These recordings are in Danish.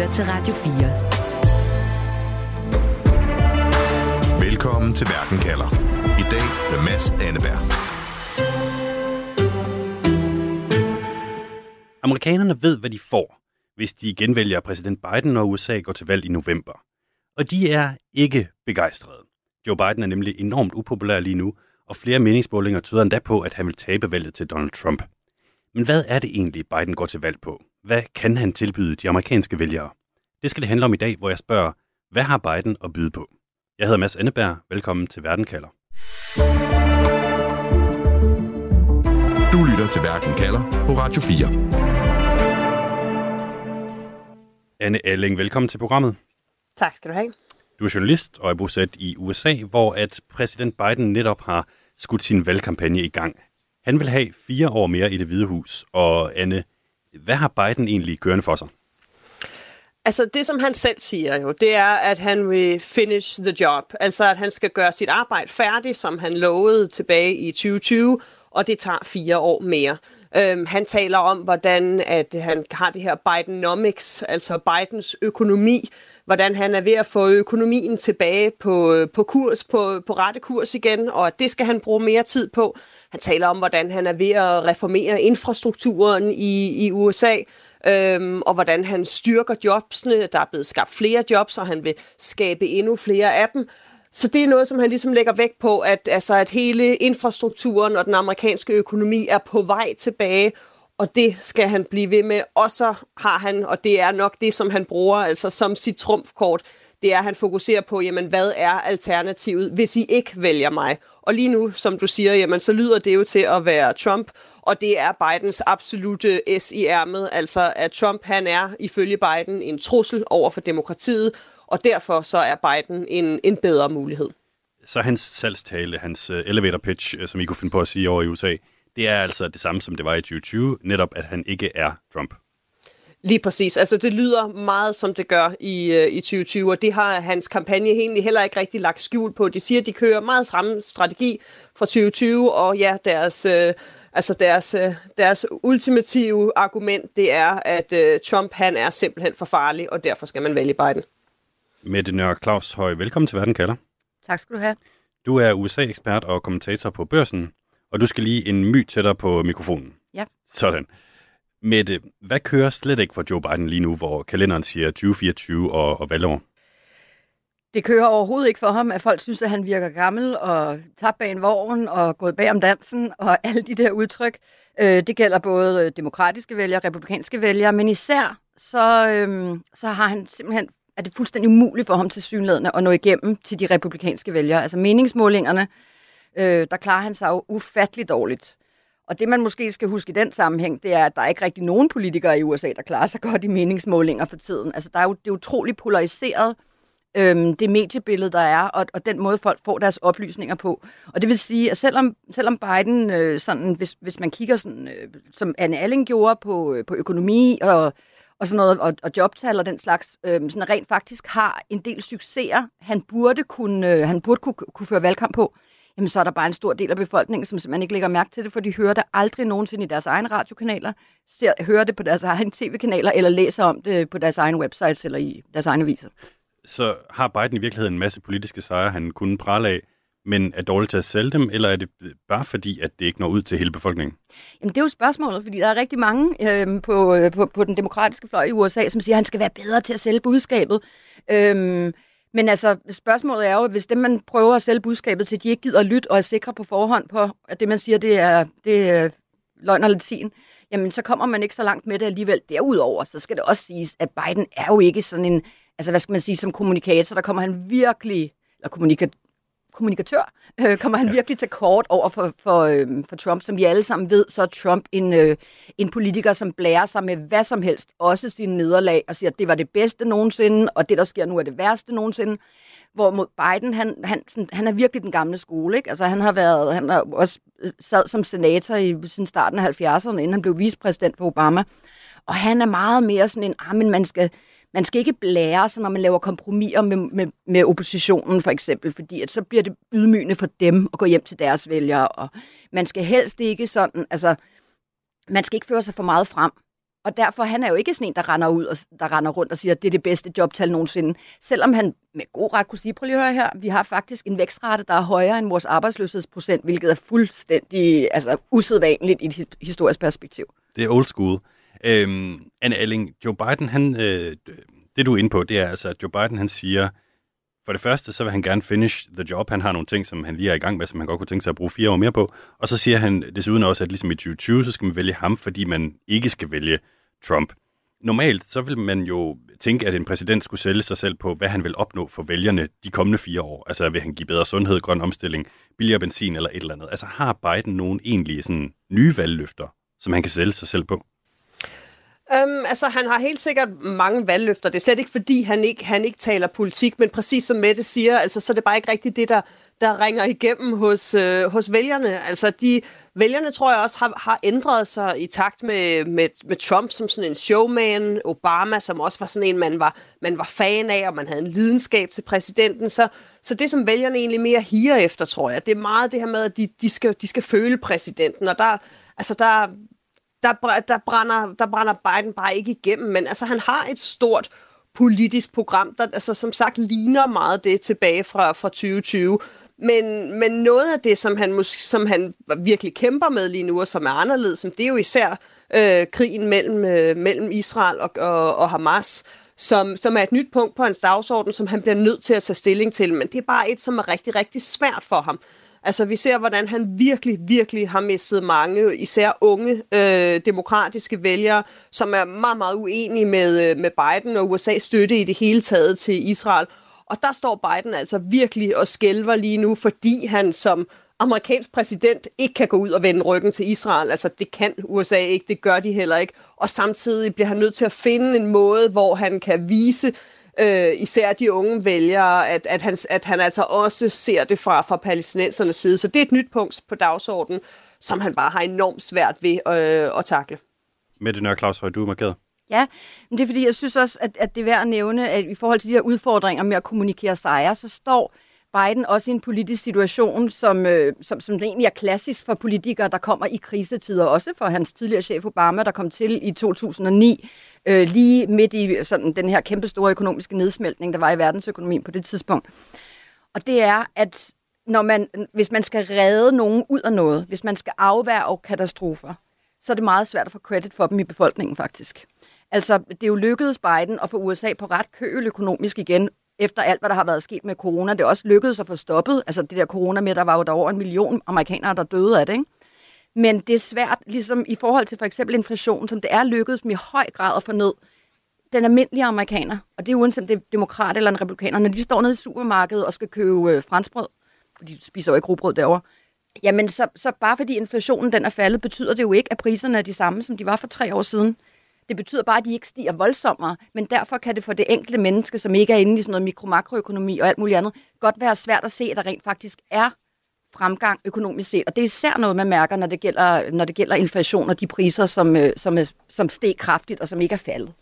lytter til Radio 4. Velkommen til Verden kalder. I dag med Mads Anneberg. Amerikanerne ved, hvad de får, hvis de genvælger præsident Biden, når USA går til valg i november. Og de er ikke begejstrede. Joe Biden er nemlig enormt upopulær lige nu, og flere meningsmålinger tyder endda på, at han vil tabe valget til Donald Trump. Men hvad er det egentlig, Biden går til valg på? Hvad kan han tilbyde de amerikanske vælgere? Det skal det handle om i dag, hvor jeg spørger, hvad har Biden at byde på? Jeg hedder Mads Anneberg. Velkommen til Verden kalder. Du lytter til Verden kalder på Radio 4. Anne Alling, velkommen til programmet. Tak skal du have. Du er journalist og er bosat i USA, hvor at præsident Biden netop har skudt sin valgkampagne i gang. Han vil have fire år mere i det hvide hus. Og Anne, hvad har Biden egentlig kørende for sig? Altså det, som han selv siger jo, det er, at han vil finish the job. Altså at han skal gøre sit arbejde færdigt, som han lovede tilbage i 2020, og det tager fire år mere. Øhm, han taler om, hvordan at han har det her Bidenomics, altså Bidens økonomi, hvordan han er ved at få økonomien tilbage på, øh, på kurs, på, på rette kurs igen, og det skal han bruge mere tid på. Han taler om, hvordan han er ved at reformere infrastrukturen i, i USA, øhm, og hvordan han styrker jobsene. Der er blevet skabt flere jobs, og han vil skabe endnu flere af dem. Så det er noget, som han ligesom lægger vægt på, at, altså, at hele infrastrukturen og den amerikanske økonomi er på vej tilbage, og det skal han blive ved med. Og så har han, og det er nok det, som han bruger altså som sit trumfkort, det er, at han fokuserer på, jamen, hvad er alternativet, hvis I ikke vælger mig? Og lige nu, som du siger, jamen, så lyder det jo til at være Trump, og det er Bidens absolute S i ærmet, altså at Trump, han er ifølge Biden en trussel over for demokratiet, og derfor så er Biden en, en bedre mulighed. Så hans salgstale, hans øh, elevator pitch, øh, som I kunne finde på at sige over i USA, det er altså det samme, som det var i 2020, netop at han ikke er Trump. Lige præcis. Altså, det lyder meget, som det gør i, øh, i 2020, og det har hans kampagne egentlig heller ikke rigtig lagt skjul på. De siger, at de kører meget samme strategi fra 2020, og ja, deres, øh, altså deres, øh, deres ultimative argument, det er, at øh, Trump, han er simpelthen for farlig, og derfor skal man vælge Biden. Mette Nørre Claus Høj, velkommen til Verden kalder. Tak skal du have. Du er USA-ekspert og kommentator på Børsen, og du skal lige en my tættere på mikrofonen. Ja. Sådan. Mette, hvad kører slet ikke for Joe Biden lige nu, hvor kalenderen siger 2024 og, og valgår? Det kører overhovedet ikke for ham, at folk synes, at han virker gammel og tabt bag en vogn og gået bag om dansen og alle de der udtryk. Øh, det gælder både øh, demokratiske vælgere og republikanske vælgere, men især så, øhm, så har han simpelthen er det fuldstændig umuligt for ham til synlædende at nå igennem til de republikanske vælgere. Altså meningsmålingerne, øh, der klarer han sig jo ufattelig dårligt. Og det, man måske skal huske i den sammenhæng, det er, at der er ikke rigtig nogen politikere i USA, der klarer sig godt i meningsmålinger for tiden. Altså, der er jo, det er utroligt polariseret, øhm, det mediebillede, der er, og, og den måde, folk får deres oplysninger på. Og det vil sige, at selvom, selvom Biden, øh, sådan, hvis, hvis man kigger, sådan, øh, som Anne Alling gjorde på, øh, på økonomi og, og sådan noget, og, og jobtal og den slags, øh, sådan rent faktisk har en del succeser, han burde kunne, øh, han burde kunne, kunne føre valgkamp på, jamen så er der bare en stor del af befolkningen, som simpelthen ikke lægger mærke til det, for de hører det aldrig nogensinde i deres egne radiokanaler, ser, hører det på deres egne tv-kanaler, eller læser om det på deres egne websites eller i deres egne aviser. Så har Biden i virkeligheden en masse politiske sejre, han kunne prale af, men er dårlig til at sælge dem, eller er det bare fordi, at det ikke når ud til hele befolkningen? Jamen, det er jo spørgsmålet, fordi der er rigtig mange øh, på, på, på den demokratiske fløj i USA, som siger, at han skal være bedre til at sælge budskabet. Øh, men altså, spørgsmålet er jo, hvis dem, man prøver at sælge budskabet til, de ikke gider at lytte og er sikre på forhånd på, at det, man siger, det er, det er løgn og latin, jamen så kommer man ikke så langt med det alligevel. Derudover, så skal det også siges, at Biden er jo ikke sådan en, altså hvad skal man sige, som kommunikator, der kommer han virkelig, eller kommunika, kommunikatør, øh, kommer han ja. virkelig til kort over for, for, øh, for Trump. Som vi alle sammen ved, så er Trump en, øh, en politiker, som blærer sig med hvad som helst, også sine nederlag, og siger, at det var det bedste nogensinde, og det, der sker nu, er det værste nogensinde. Hvor mod Biden, han, han, sådan, han er virkelig den gamle skole. Ikke? Altså, han har været, han har også øh, sad som senator i sin starten af 70'erne, inden han blev vicepræsident for Obama. Og han er meget mere sådan en, ah, men man skal, man skal ikke blære sig, når man laver kompromiser med, med, med oppositionen, for eksempel, fordi at så bliver det ydmygende for dem at gå hjem til deres vælgere, og man skal helst ikke sådan, altså, man skal ikke føre sig for meget frem. Og derfor, han er jo ikke sådan en, der render ud og der render rundt og siger, at det er det bedste jobtal nogensinde. Selvom han med god ret kunne sige, prøv lige at høre her, vi har faktisk en vækstrate, der er højere end vores arbejdsløshedsprocent, hvilket er fuldstændig altså, usædvanligt i et historisk perspektiv. Det er old school. Øhm, Anne Alling, Joe Biden, han, øh, det du er inde på, det er altså, at Joe Biden han siger, for det første, så vil han gerne finish the job. Han har nogle ting, som han lige er i gang med, som han godt kunne tænke sig at bruge fire år mere på. Og så siger han desuden også, at ligesom i 2020, så skal man vælge ham, fordi man ikke skal vælge Trump. Normalt, så vil man jo tænke, at en præsident skulle sælge sig selv på, hvad han vil opnå for vælgerne de kommende fire år. Altså, vil han give bedre sundhed, grøn omstilling, billigere benzin eller et eller andet. Altså, har Biden nogen egentlige sådan, nye valgløfter, som han kan sælge sig selv på? Um, altså, han har helt sikkert mange valgløfter. Det er slet ikke, fordi han ikke, han ikke taler politik, men præcis som Mette siger, altså, så er det bare ikke rigtigt det, der, der ringer igennem hos, øh, hos vælgerne. Altså, de vælgerne, tror jeg også, har, har ændret sig i takt med, med, med Trump som sådan en showman, Obama, som også var sådan en, man var, man var fan af, og man havde en lidenskab til præsidenten. Så, så det, som vælgerne egentlig mere higer efter, tror jeg, det er meget det her med, at de, de, skal, de skal føle præsidenten, og der, altså der, der, der, brænder, der brænder Biden bare ikke igennem, men altså han har et stort politisk program, der altså, som sagt ligner meget det tilbage fra, fra 2020. Men, men noget af det, som han, måske, som han virkelig kæmper med lige nu, og som er anderledes, det er jo især øh, krigen mellem, øh, mellem Israel og, og, og Hamas, som, som er et nyt punkt på hans dagsorden, som han bliver nødt til at tage stilling til. Men det er bare et, som er rigtig, rigtig svært for ham. Altså, vi ser, hvordan han virkelig, virkelig har mistet mange, især unge øh, demokratiske vælgere, som er meget, meget uenige med, øh, med Biden og USA's støtte i det hele taget til Israel. Og der står Biden altså virkelig og skælver lige nu, fordi han som amerikansk præsident ikke kan gå ud og vende ryggen til Israel. Altså, det kan USA ikke, det gør de heller ikke. Og samtidig bliver han nødt til at finde en måde, hvor han kan vise øh, især de unge vælgere, at, at, han, at han altså også ser det fra, fra palæstinensernes side. Så det er et nyt punkt på dagsordenen, som han bare har enormt svært ved øh, at takle. Mette Nør Claus, du er markeret. Ja, men det er fordi, jeg synes også, at, at det er værd at nævne, at i forhold til de her udfordringer med at kommunikere sejre, så står Biden også i en politisk situation, som, øh, som, som det egentlig er klassisk for politikere, der kommer i krisetider, også for hans tidligere chef Obama, der kom til i 2009, øh, lige midt i sådan, den her kæmpestore økonomiske nedsmeltning, der var i verdensøkonomien på det tidspunkt. Og det er, at når man, hvis man skal redde nogen ud af noget, hvis man skal afværge katastrofer, så er det meget svært at få credit for dem i befolkningen faktisk. Altså, det er jo lykkedes Biden at få USA på ret køl økonomisk igen, efter alt, hvad der har været sket med corona. Det er også lykkedes at få stoppet. Altså, det der corona med, der var jo der over en million amerikanere, der døde af det, ikke? Men det er svært, ligesom i forhold til for eksempel inflation, som det er lykkedes med i høj grad at få ned, den almindelige amerikaner, og det er uanset om det er demokrat eller en republikaner, når de står nede i supermarkedet og skal købe øh, franskbrød, for de spiser jo ikke rugbrød derovre, jamen så, så bare fordi inflationen den er faldet, betyder det jo ikke, at priserne er de samme, som de var for tre år siden. Det betyder bare, at de ikke stiger voldsommere, men derfor kan det for det enkelte menneske, som ikke er inde i sådan noget mikro-makroøkonomi og alt muligt andet, godt være svært at se, at der rent faktisk er fremgang økonomisk set. Og det er især noget, man mærker, når det gælder, når det gælder inflation og de priser, som, øh, som, er, som steg kraftigt og som ikke er faldet.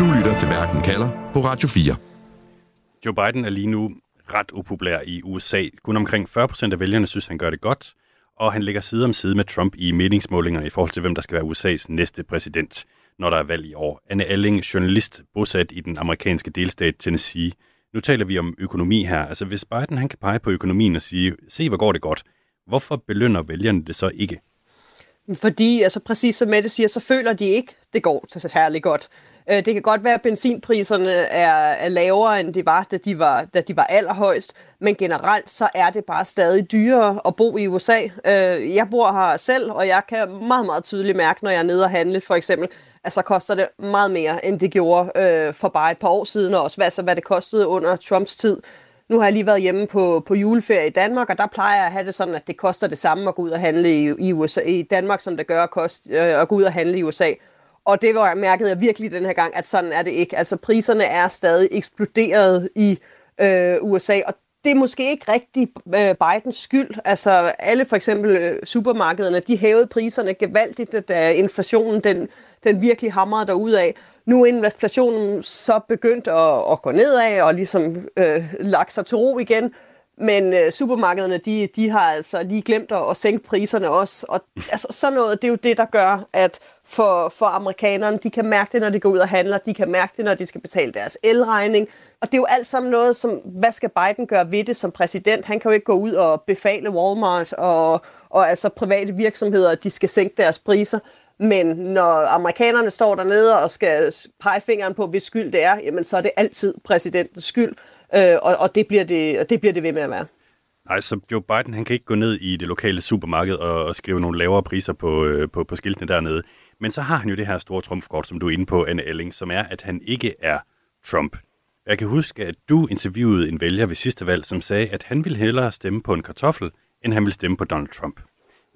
Du lytter til Verden kalder på Radio 4. Joe Biden er lige nu ret upopulær i USA. Kun omkring 40 procent af vælgerne synes, han gør det godt, og han ligger side om side med Trump i meningsmålingerne i forhold til, hvem der skal være USA's næste præsident, når der er valg i år. Anne Alling, journalist bosat i den amerikanske delstat Tennessee. Nu taler vi om økonomi her. Altså hvis Biden han kan pege på økonomien og sige, se hvor går det godt, hvorfor belønner vælgerne det så ikke? Fordi, altså præcis som Mette siger, så føler de ikke, det går så særlig godt. Øh, det kan godt være, at benzinpriserne er, er lavere, end de var da, de var, da de var allerhøjst, men generelt så er det bare stadig dyrere at bo i USA. Øh, jeg bor her selv, og jeg kan meget, meget tydeligt mærke, når jeg er nede og handle, for eksempel, at så koster det meget mere, end det gjorde øh, for bare et par år siden, og også hvad, altså, hvad det kostede under Trumps tid. Nu har jeg lige været hjemme på, på juleferie i Danmark, og der plejer jeg at have det sådan, at det koster det samme at gå ud og handle i, i, USA, i Danmark, som det gør at, koste, øh, at gå ud og handle i USA. Og det var mærket jeg virkelig den her gang, at sådan er det ikke. Altså priserne er stadig eksploderet i øh, USA, og det er måske ikke rigtig øh, Bidens skyld. Altså alle for eksempel øh, supermarkederne, de hævede priserne gevaldigt, da inflationen den, den virkelig hamrede af. Nu er inflationen så begyndt at, at gå nedad og ligesom øh, lagt sig til ro igen, men øh, supermarkederne, de, de har altså lige glemt at, at sænke priserne også. Og altså, sådan noget, det er jo det, der gør, at for, for amerikanerne, de kan mærke det, når de går ud og handler. De kan mærke det, når de skal betale deres elregning. Og det er jo alt sammen noget, som, hvad skal Biden gøre ved det som præsident? Han kan jo ikke gå ud og befale Walmart og, og altså private virksomheder, at de skal sænke deres priser. Men når amerikanerne står dernede og skal pege fingeren på, hvis skyld det er, jamen så er det altid præsidentens skyld, øh, og, og, det bliver det, og det bliver det ved med at være. Nej, så Joe Biden han kan ikke gå ned i det lokale supermarked og, og skrive nogle lavere priser på, øh, på, på skiltene dernede. Men så har han jo det her store trumfkort, som du er inde på, Anne Elling, som er, at han ikke er Trump. Jeg kan huske, at du interviewede en vælger ved sidste valg, som sagde, at han ville hellere stemme på en kartoffel, end han ville stemme på Donald Trump.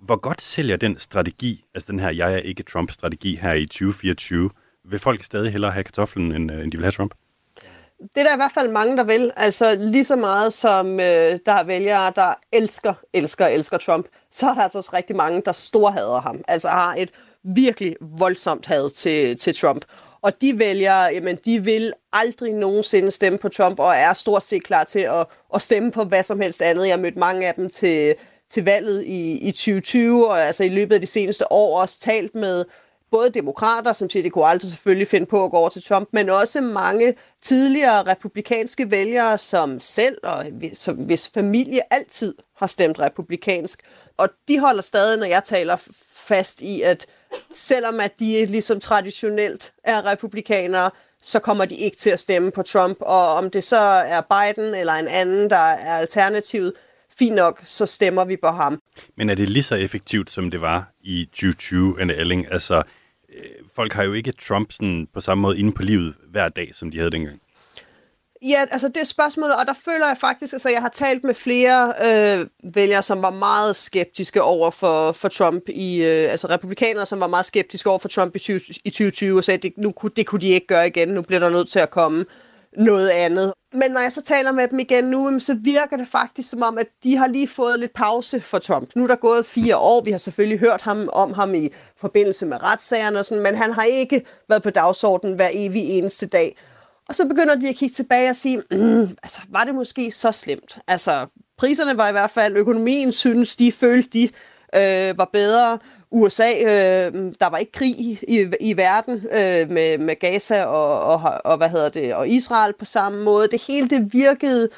Hvor godt sælger den strategi, altså den her jeg er ikke Trump-strategi her i 2024? Vil folk stadig hellere have kartoflen, end, øh, end de vil have Trump? Det er der i hvert fald mange, der vil. Altså lige så meget som øh, der er vælgere, der elsker, elsker, elsker Trump, så er der altså også rigtig mange, der storhader ham. Altså har et virkelig voldsomt had til, til Trump. Og de vælgere, jamen, de vil aldrig nogensinde stemme på Trump, og er stort set klar til at, at stemme på hvad som helst andet. Jeg har mødt mange af dem til, til valget i, i 2020, og altså i løbet af de seneste år også talt med både demokrater, som siger, at de kunne aldrig selvfølgelig finde på at gå over til Trump, men også mange tidligere republikanske vælgere, som selv og som, hvis familie altid har stemt republikansk. Og de holder stadig, når jeg taler fast i, at selvom at de ligesom traditionelt er republikanere, så kommer de ikke til at stemme på Trump. Og om det så er Biden eller en anden, der er alternativet, fint nok, så stemmer vi på ham. Men er det lige så effektivt, som det var i 2020, Anne Elling? Altså, folk har jo ikke Trump sådan på samme måde inde på livet hver dag, som de havde dengang. Ja, altså det er spørgsmålet, og der føler jeg faktisk, altså jeg har talt med flere øh, vælgere, som var meget skeptiske over for, for Trump, i, øh, altså republikanere, som var meget skeptiske over for Trump i, 20, i 2020, og sagde, at det, nu, det kunne de ikke gøre igen, nu bliver der nødt til at komme noget andet. Men når jeg så taler med dem igen nu, så virker det faktisk som om, at de har lige fået lidt pause for Trump. Nu er der gået fire år. Vi har selvfølgelig hørt ham om ham i forbindelse med retssagerne og sådan, men han har ikke været på dagsordenen hver evig eneste dag. Og så begynder de at kigge tilbage og sige, mm, altså, var det måske så slemt? Altså, priserne var i hvert fald, økonomien synes de, følte de, øh, var bedre. USA, øh, der var ikke krig i, i, verden øh, med, med Gaza og, og, og, hvad hedder det, og Israel på samme måde. Det hele det virkede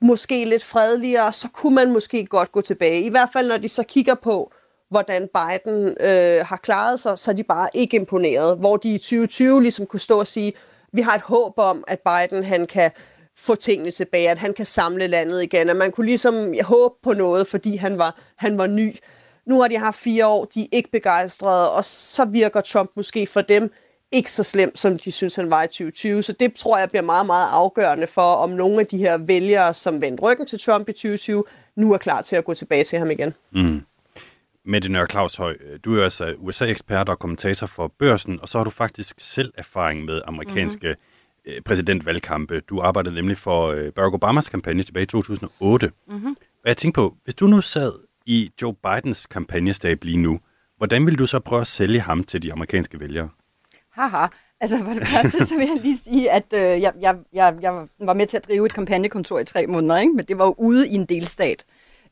måske lidt fredeligere, så kunne man måske godt gå tilbage. I hvert fald, når de så kigger på, hvordan Biden øh, har klaret sig, så er de bare ikke imponeret. Hvor de i 2020 ligesom kunne stå og sige, vi har et håb om, at Biden han kan få tingene tilbage, at han kan samle landet igen, at man kunne ligesom håbe på noget, fordi han var, han var ny. Nu har de haft fire år, de er ikke begejstrede, og så virker Trump måske for dem ikke så slemt, som de synes, han var i 2020. Så det tror jeg bliver meget, meget afgørende for, om nogle af de her vælgere, som vendte ryggen til Trump i 2020, nu er klar til at gå tilbage til ham igen. Mm. Mette Nørre Claus Høj, du er altså USA-ekspert og kommentator for børsen, og så har du faktisk selv erfaring med amerikanske mm-hmm. præsidentvalgkampe. Du arbejdede nemlig for øh, Barack Obamas kampagne tilbage i 2008. Mm-hmm. Og jeg tænkte på, hvis du nu sad i Joe Bidens kampagnestab lige nu, hvordan vil du så prøve at sælge ham til de amerikanske vælgere? Haha. Altså for det første, så vil jeg lige sige, at øh, jeg, jeg, jeg, jeg var med til at drive et kampagnekontor i tre måneder, ikke? men det var jo ude i en delstat.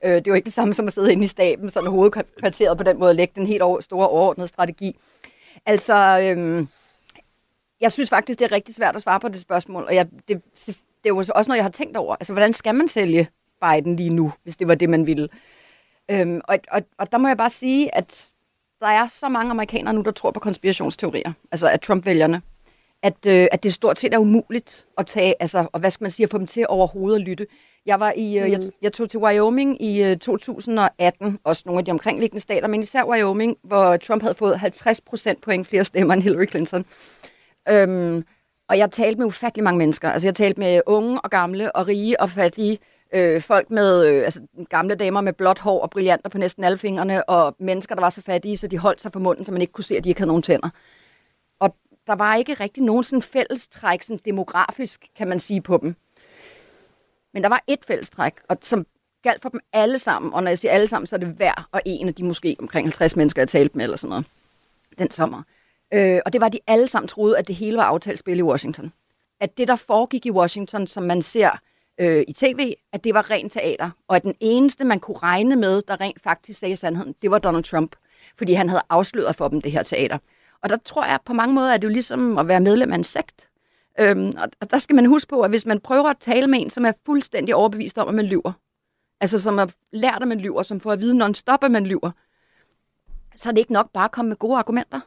Øh, det var ikke det samme som at sidde inde i staben, sådan hovedkvarteret på den måde, og lægge den helt over, store overordnede strategi. Altså, øh, jeg synes faktisk, det er rigtig svært at svare på det spørgsmål, og jeg, det, det er jo også noget, jeg har tænkt over. Altså, hvordan skal man sælge Biden lige nu, hvis det var det, man ville? Øhm, og, og, og der må jeg bare sige, at der er så mange amerikanere nu, der tror på konspirationsteorier, altså af Trump-vælgerne, at, øh, at det stort set er umuligt at tage, altså, og hvad skal man sige, at få dem til overhovedet at lytte. Jeg var i, øh, mm. jeg, jeg tog til Wyoming i øh, 2018, også nogle af de omkringliggende stater, men især Wyoming, hvor Trump havde fået 50 procent point flere stemmer end Hillary Clinton. Øhm, og jeg talte med ufattelig mange mennesker. Altså jeg talte med unge og gamle og rige og fattige, øh, folk med øh, altså, gamle damer med blåt hår og brillanter på næsten alle fingrene, og mennesker, der var så fattige, så de holdt sig for munden, så man ikke kunne se, at de ikke havde nogen tænder. Og der var ikke rigtig nogen sådan fællestræk, sådan demografisk, kan man sige, på dem. Men der var et fællestræk, og som galt for dem alle sammen, og når jeg siger alle sammen, så er det hver og en af de måske omkring 50 mennesker, jeg talte med, eller sådan noget, den sommer. Øh, og det var, de alle sammen troede, at det hele var aftalt spil i Washington. At det, der foregik i Washington, som man ser øh, i tv, at det var rent teater, og at den eneste, man kunne regne med, der rent faktisk sagde sandheden, det var Donald Trump, fordi han havde afsløret for dem det her teater. Og der tror jeg på mange måder, at det jo ligesom at være medlem af en sekt. Øhm, og der skal man huske på, at hvis man prøver at tale med en, som er fuldstændig overbevist om, at man lyver, altså som har lært, at man lyver, som får at vide non-stop, at man lyver, så er det ikke nok bare at komme med gode argumenter.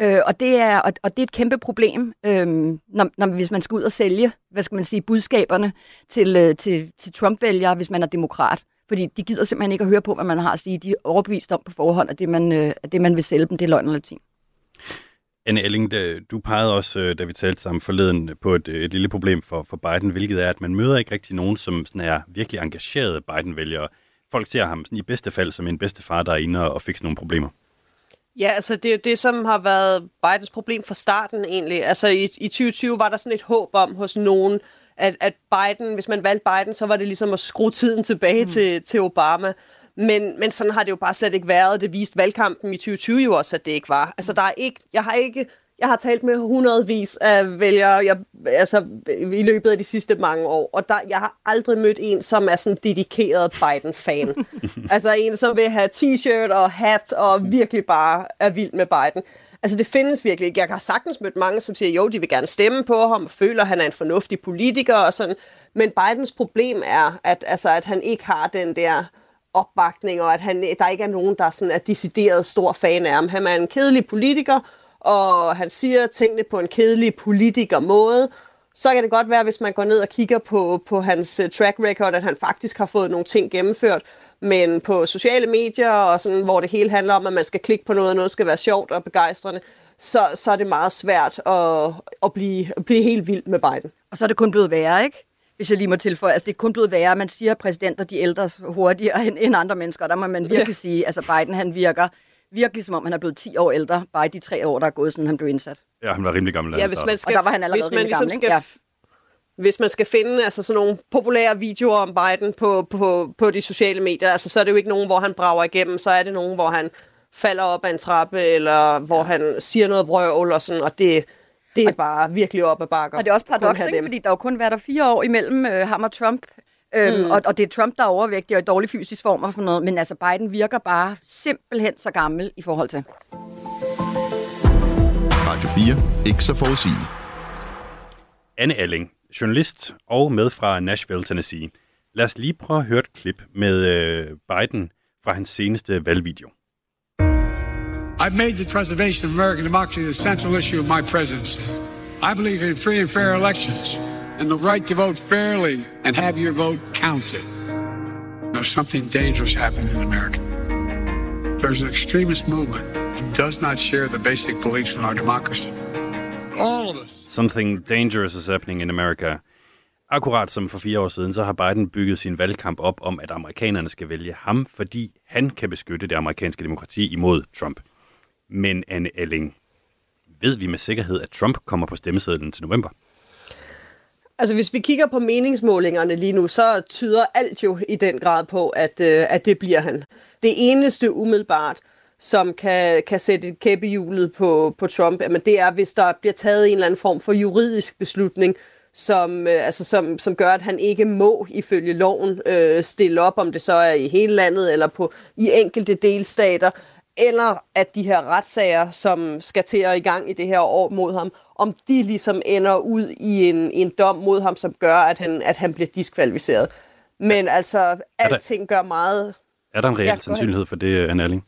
Øh, og, det er, og, og det er et kæmpe problem, øh, når, når, hvis man skal ud og sælge, hvad skal man sige, budskaberne til, øh, til, til Trump-vælgere, hvis man er demokrat. Fordi de gider simpelthen ikke at høre på, hvad man har at sige. De er overbevist om på forhånd, at det, man, øh, at det, man vil sælge dem, det er løgn og latin. Anne Elling, du pegede også, øh, da vi talte sammen forleden, øh, på et, øh, et lille problem for, for Biden, hvilket er, at man møder ikke rigtig nogen, som sådan er virkelig engagerede Biden-vælgere. Folk ser ham sådan i bedste fald som en bedstefar, der er inde og fikser nogle problemer. Ja, altså det er jo det, som har været Bidens problem fra starten egentlig. Altså i, i 2020 var der sådan et håb om hos nogen, at, at Biden, hvis man valgte Biden, så var det ligesom at skrue tiden tilbage mm. til, til Obama. Men, men sådan har det jo bare slet ikke været. Det viste valgkampen i 2020 jo også, at det ikke var. Altså der er ikke, jeg har ikke jeg har talt med hundredvis af vælgere jeg, altså, i løbet af de sidste mange år, og der, jeg har aldrig mødt en, som er sådan dedikeret Biden-fan. altså en, som vil have t-shirt og hat og virkelig bare er vild med Biden. Altså det findes virkelig ikke. Jeg har sagtens mødt mange, som siger, jo, de vil gerne stemme på ham, og føler, at han er en fornuftig politiker og sådan. Men Bidens problem er, at, altså, at han ikke har den der opbakning, og at han, der ikke er nogen, der sådan er decideret stor fan af ham. Han er en kedelig politiker, og han siger tingene på en kedelig politiker måde, så kan det godt være, hvis man går ned og kigger på, på hans øh, track record, at han faktisk har fået nogle ting gennemført, men på sociale medier, og sådan, hvor det hele handler om, at man skal klikke på noget, og noget skal være sjovt og begejstrende, så, så er det meget svært at, at, blive, at blive helt vild med Biden. Og så er det kun blevet værre, ikke? Hvis jeg lige må tilføje, altså det er kun blevet værre. Man siger, at præsidenter de ældres hurtigere end, end andre mennesker. Der må man virkelig ja. sige, altså Biden han virker virkelig som om han er blevet 10 år ældre, bare i de tre år, der er gået, siden han blev indsat. Ja, han var rimelig gammel. Ja, hvis man skal, og der var han allerede hvis man ligesom gammel, skal, ja. Hvis man skal finde altså, sådan nogle populære videoer om Biden på, på, på de sociale medier, altså, så er det jo ikke nogen, hvor han brager igennem, så er det nogen, hvor han falder op ad en trappe, eller hvor ja. han siger noget vrøvl, og sådan, og det, det er bare virkelig op ad bakker. Og det er også paradoks, fordi der jo kun været der fire år imellem øh, ham og Trump. Øhm, mm. og, og det er Trump, der er overvægtig og i dårlig fysisk form og for noget. Men altså, Biden virker bare simpelthen så gammel i forhold til. Radio 4. Ikke så forudsigende. Anne Alling, journalist og med fra Nashville, Tennessee. Lad os lige prøve at høre et klip med øh, Biden fra hans seneste valgvideo. I've made the preservation of American democracy the central issue of my presidency. I believe in free and fair elections and the right to vote fairly and have your vote counted. There's something dangerous happening in America. There's an extremist movement that does not share the basic beliefs in our democracy. All of us. Something dangerous is happening in America. Akkurat som for fire år siden, så har Biden bygget sin valgkamp op om, at amerikanerne skal vælge ham, fordi han kan beskytte det amerikanske demokrati imod Trump. Men Anne Elling, ved vi med sikkerhed, at Trump kommer på stemmesedlen til november? Altså hvis vi kigger på meningsmålingerne lige nu, så tyder alt jo i den grad på, at, øh, at det bliver han. Det eneste umiddelbart, som kan, kan sætte et kæppe hjulet på, på Trump, jamen det er, hvis der bliver taget en eller anden form for juridisk beslutning, som, øh, altså, som, som gør, at han ikke må ifølge loven øh, stille op, om det så er i hele landet eller på i enkelte delstater, eller at de her retssager, som skal til at i gang i det her år mod ham, om de ligesom ender ud i en, en dom mod ham, som gør, at han, at han bliver diskvalificeret. Men altså, alting gør meget... Er der en reel sandsynlighed for det, Anne Erling?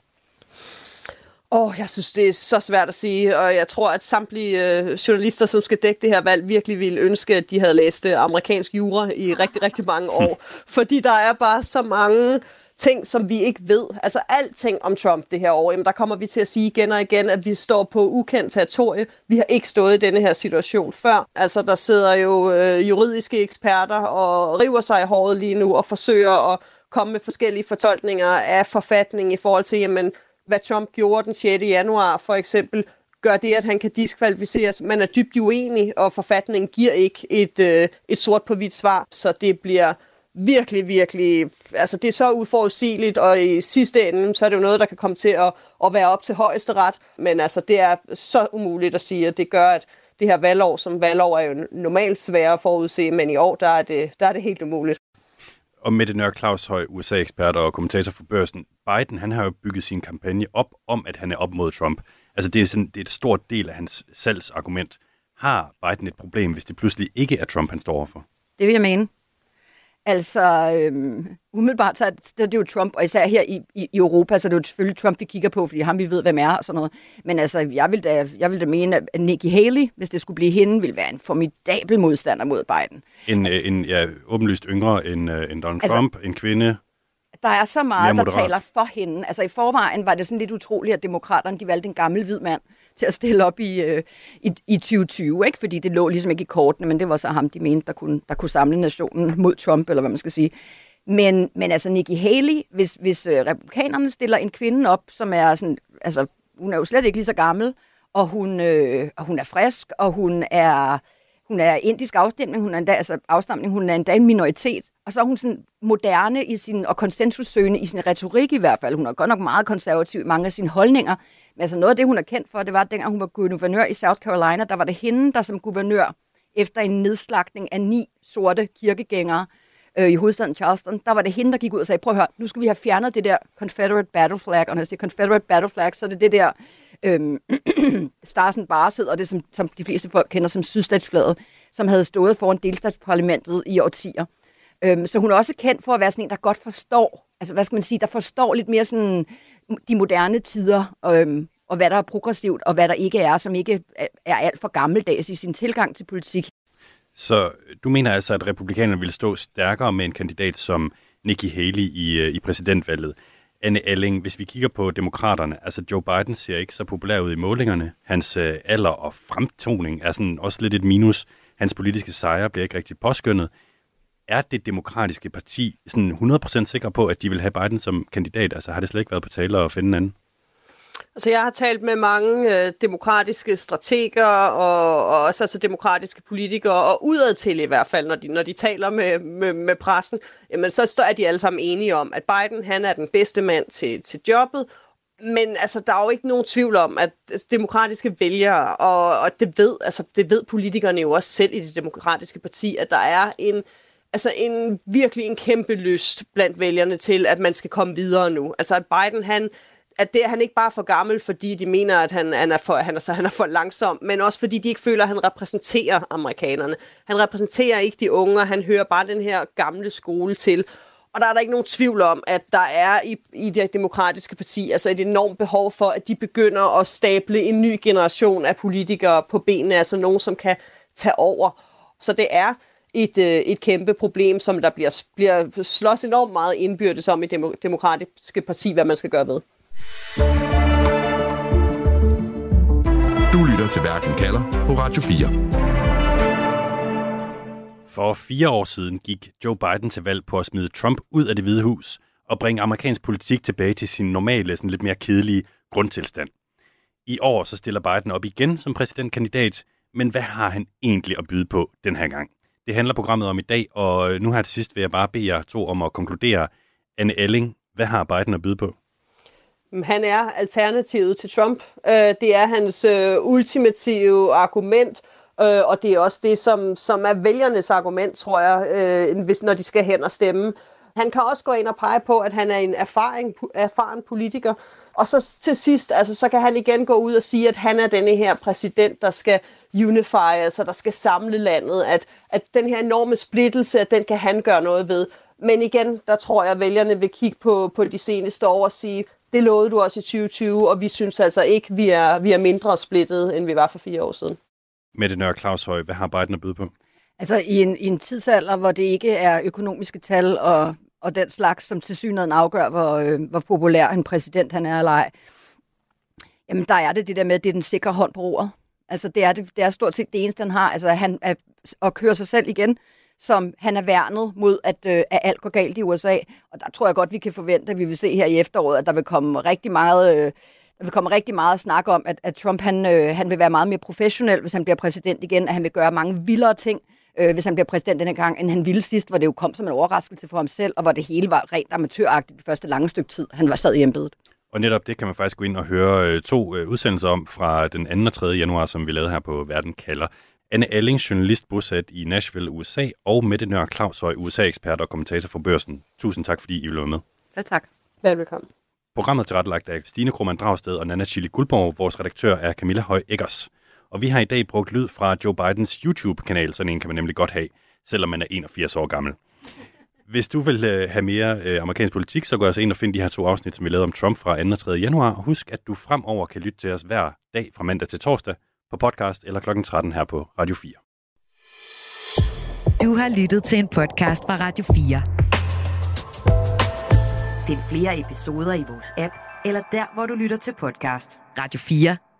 Åh, oh, jeg synes, det er så svært at sige, og jeg tror, at samtlige øh, journalister, som skal dække det her valg, virkelig ville ønske, at de havde læst øh, amerikansk jura i rigtig, rigtig mange år. Fordi der er bare så mange ting, som vi ikke ved. Altså alting om Trump det her år, jamen, der kommer vi til at sige igen og igen, at vi står på ukendt territorie. Vi har ikke stået i denne her situation før. Altså der sidder jo øh, juridiske eksperter og river sig i håret lige nu og forsøger at komme med forskellige fortolkninger af forfatningen i forhold til, jamen, hvad Trump gjorde den 6. januar for eksempel, gør det, at han kan diskvalificeres. Man er dybt uenig, og forfatningen giver ikke et, øh, et sort på hvidt svar, så det bliver virkelig, virkelig, altså det er så uforudsigeligt, og i sidste ende, så er det jo noget, der kan komme til at, at være op til højeste ret, men altså det er så umuligt at sige, at det gør, at det her valgår, som valgår er jo normalt svære at forudse, men i år der er det, der er det helt umuligt. Og Mette Nør Claus Høj, USA-ekspert og kommentator for børsen. Biden, han har jo bygget sin kampagne op om, at han er op mod Trump. Altså det er, sådan, det er et stort del af hans salgsargument. Har Biden et problem, hvis det pludselig ikke er Trump, han står overfor? Det vil jeg mene. Altså, øhm, umiddelbart så er det, det er jo Trump, og især her i, i, i Europa, så er det jo selvfølgelig Trump, vi kigger på, fordi ham vi ved, hvem er og sådan noget. Men altså, jeg vil da, jeg vil da mene, at Nikki Haley, hvis det skulle blive hende, vil være en formidabel modstander mod Biden. En, øh, en ja, åbenlyst yngre end, uh, end Donald altså, Trump, en kvinde, der er så meget, der taler for hende. Altså i forvejen var det sådan lidt utroligt, at demokraterne de valgte en gammel hvid mand til at stille op i, øh, i, i 2020, ikke? fordi det lå ligesom ikke i kortene, men det var så ham, de mente, der kunne, der kunne samle nationen mod Trump, eller hvad man skal sige. Men, men altså Nikki Haley, hvis, hvis øh, republikanerne stiller en kvinde op, som er sådan, altså hun er jo slet ikke lige så gammel, og hun, øh, og hun er frisk, og hun er, hun er indisk afstemning, hun er endda, altså afstamning, hun er endda en minoritet, og så er hun sådan moderne i sin, og konsensussøgende i sin retorik i hvert fald. Hun er godt nok meget konservativ i mange af sine holdninger, men altså noget af det, hun er kendt for, det var, at dengang hun var guvernør i South Carolina, der var det hende, der som guvernør, efter en nedslagning af ni sorte kirkegængere øh, i hovedstaden Charleston, der var det hende, der gik ud og sagde, prøv at høre, nu skal vi have fjernet det der Confederate Battle Flag, og når jeg siger Confederate Battle Flag, så er det det der øhm, Stars and Bars og det, som, som de fleste folk kender som sydstatsflaget, som havde stået foran delstatsparlamentet i årtier. Øhm, så hun er også kendt for at være sådan en, der godt forstår, altså hvad skal man sige, der forstår lidt mere sådan de moderne tider, øhm, og hvad der er progressivt, og hvad der ikke er, som ikke er alt for gammeldags i sin tilgang til politik. Så du mener altså, at republikanerne ville stå stærkere med en kandidat som Nikki Haley i, øh, i præsidentvalget. Anne Alling, hvis vi kigger på demokraterne, altså Joe Biden ser ikke så populær ud i målingerne. Hans øh, alder og fremtoning er sådan også lidt et minus. Hans politiske sejre bliver ikke rigtig påskyndet er det demokratiske parti sådan 100% sikre på, at de vil have Biden som kandidat? Altså har det slet ikke været på tale at finde en anden? Altså, jeg har talt med mange øh, demokratiske strateger og, og også altså, demokratiske politikere, og udadtil i hvert fald, når de, når de taler med, med, med pressen, jamen, så er de alle sammen enige om, at Biden han er den bedste mand til, til jobbet, men altså, der er jo ikke nogen tvivl om, at demokratiske vælgere, og, og det, ved, altså, det ved politikerne jo også selv i det demokratiske parti, at der er en altså en virkelig en kæmpe lyst blandt vælgerne til, at man skal komme videre nu. Altså at Biden, han, at det er han ikke bare for gammel, fordi de mener, at han, han, er, for, han, er, så han er for langsom, men også fordi de ikke føler, at han repræsenterer amerikanerne. Han repræsenterer ikke de unge, han hører bare den her gamle skole til. Og der er der ikke nogen tvivl om, at der er i, i det demokratiske parti altså et enormt behov for, at de begynder at stable en ny generation af politikere på benene, altså nogen, som kan tage over. Så det er et, øh, et kæmpe problem, som der bliver, bliver slås enormt meget indbyrdes om i det demokratiske parti, hvad man skal gøre ved. Du lytter til Verden kalder på Radio 4. For fire år siden gik Joe Biden til valg på at smide Trump ud af det hvide hus og bringe amerikansk politik tilbage til sin normale, sådan lidt mere kedelige grundtilstand. I år så stiller Biden op igen som præsidentkandidat, men hvad har han egentlig at byde på den her gang? Det handler programmet om i dag, og øh, nu her til sidst vil jeg bare bede jer to om at konkludere. Anne Elling, hvad har Biden at byde på? Han er alternativet til Trump. Øh, det er hans øh, ultimative argument, og det er også det, som, som er vælgernes argument, tror jeg, hvis, når de skal hen og stemme. Han kan også gå ind og pege på, at han er en erfaring, erfaren politiker. Og så til sidst, altså, så kan han igen gå ud og sige, at han er denne her præsident, der skal unify, altså der skal samle landet, at, at den her enorme splittelse, at den kan han gøre noget ved. Men igen, der tror jeg, at vælgerne vil kigge på, på de seneste år og sige, det lovede du også i 2020, og vi synes altså ikke, vi er, vi er mindre splittet, end vi var for fire år siden. Mette Nørre Claus Høj, hvad har Biden at byde på? Altså i en, i en tidsalder, hvor det ikke er økonomiske tal og, og den slags, som til synligheden afgør, hvor, øh, hvor populær en præsident han er eller ej, jamen der er det det der med, at det er den sikre hånd på ordet. Altså det er, det, det er stort set det eneste, han har. Altså han er, at køre sig selv igen, som han er værnet mod, at, øh, at alt går galt i USA. Og der tror jeg godt, vi kan forvente, at vi vil se her i efteråret, at der vil komme rigtig meget... Øh, der vil komme rigtig meget at snakke om, at, at Trump han, øh, han vil være meget mere professionel, hvis han bliver præsident igen, at han vil gøre mange vildere ting, øh, hvis han bliver præsident denne gang, end han ville sidst, hvor det jo kom som en overraskelse for ham selv, og hvor det hele var rent amatøragtigt det første lange stykke tid, han var sad i embedet. Og netop det kan man faktisk gå ind og høre øh, to øh, udsendelser om fra den 2. og 3. januar, som vi lavede her på Verden kalder. Anne Alling, journalist bosat i Nashville, USA, og Mette Nør Claushøj, USA-ekspert og kommentator for børsen. Tusind tak, fordi I ville være med. Selv tak. Velbekomme. Programmet er tilrettelagt af Stine Krohmann Dragsted og Nana Chili Guldborg. Vores redaktør er Camilla Høj Eggers. Og vi har i dag brugt lyd fra Joe Bidens YouTube-kanal. Sådan en kan man nemlig godt have, selvom man er 81 år gammel. Hvis du vil øh, have mere øh, amerikansk politik, så gå altså ind og find de her to afsnit, som vi lavede om Trump fra 2. og 3. januar. Og husk, at du fremover kan lytte til os hver dag fra mandag til torsdag på podcast eller kl. 13 her på Radio 4. Du har lyttet til en podcast fra Radio 4. Find flere episoder i vores app, eller der, hvor du lytter til podcast. Radio 4.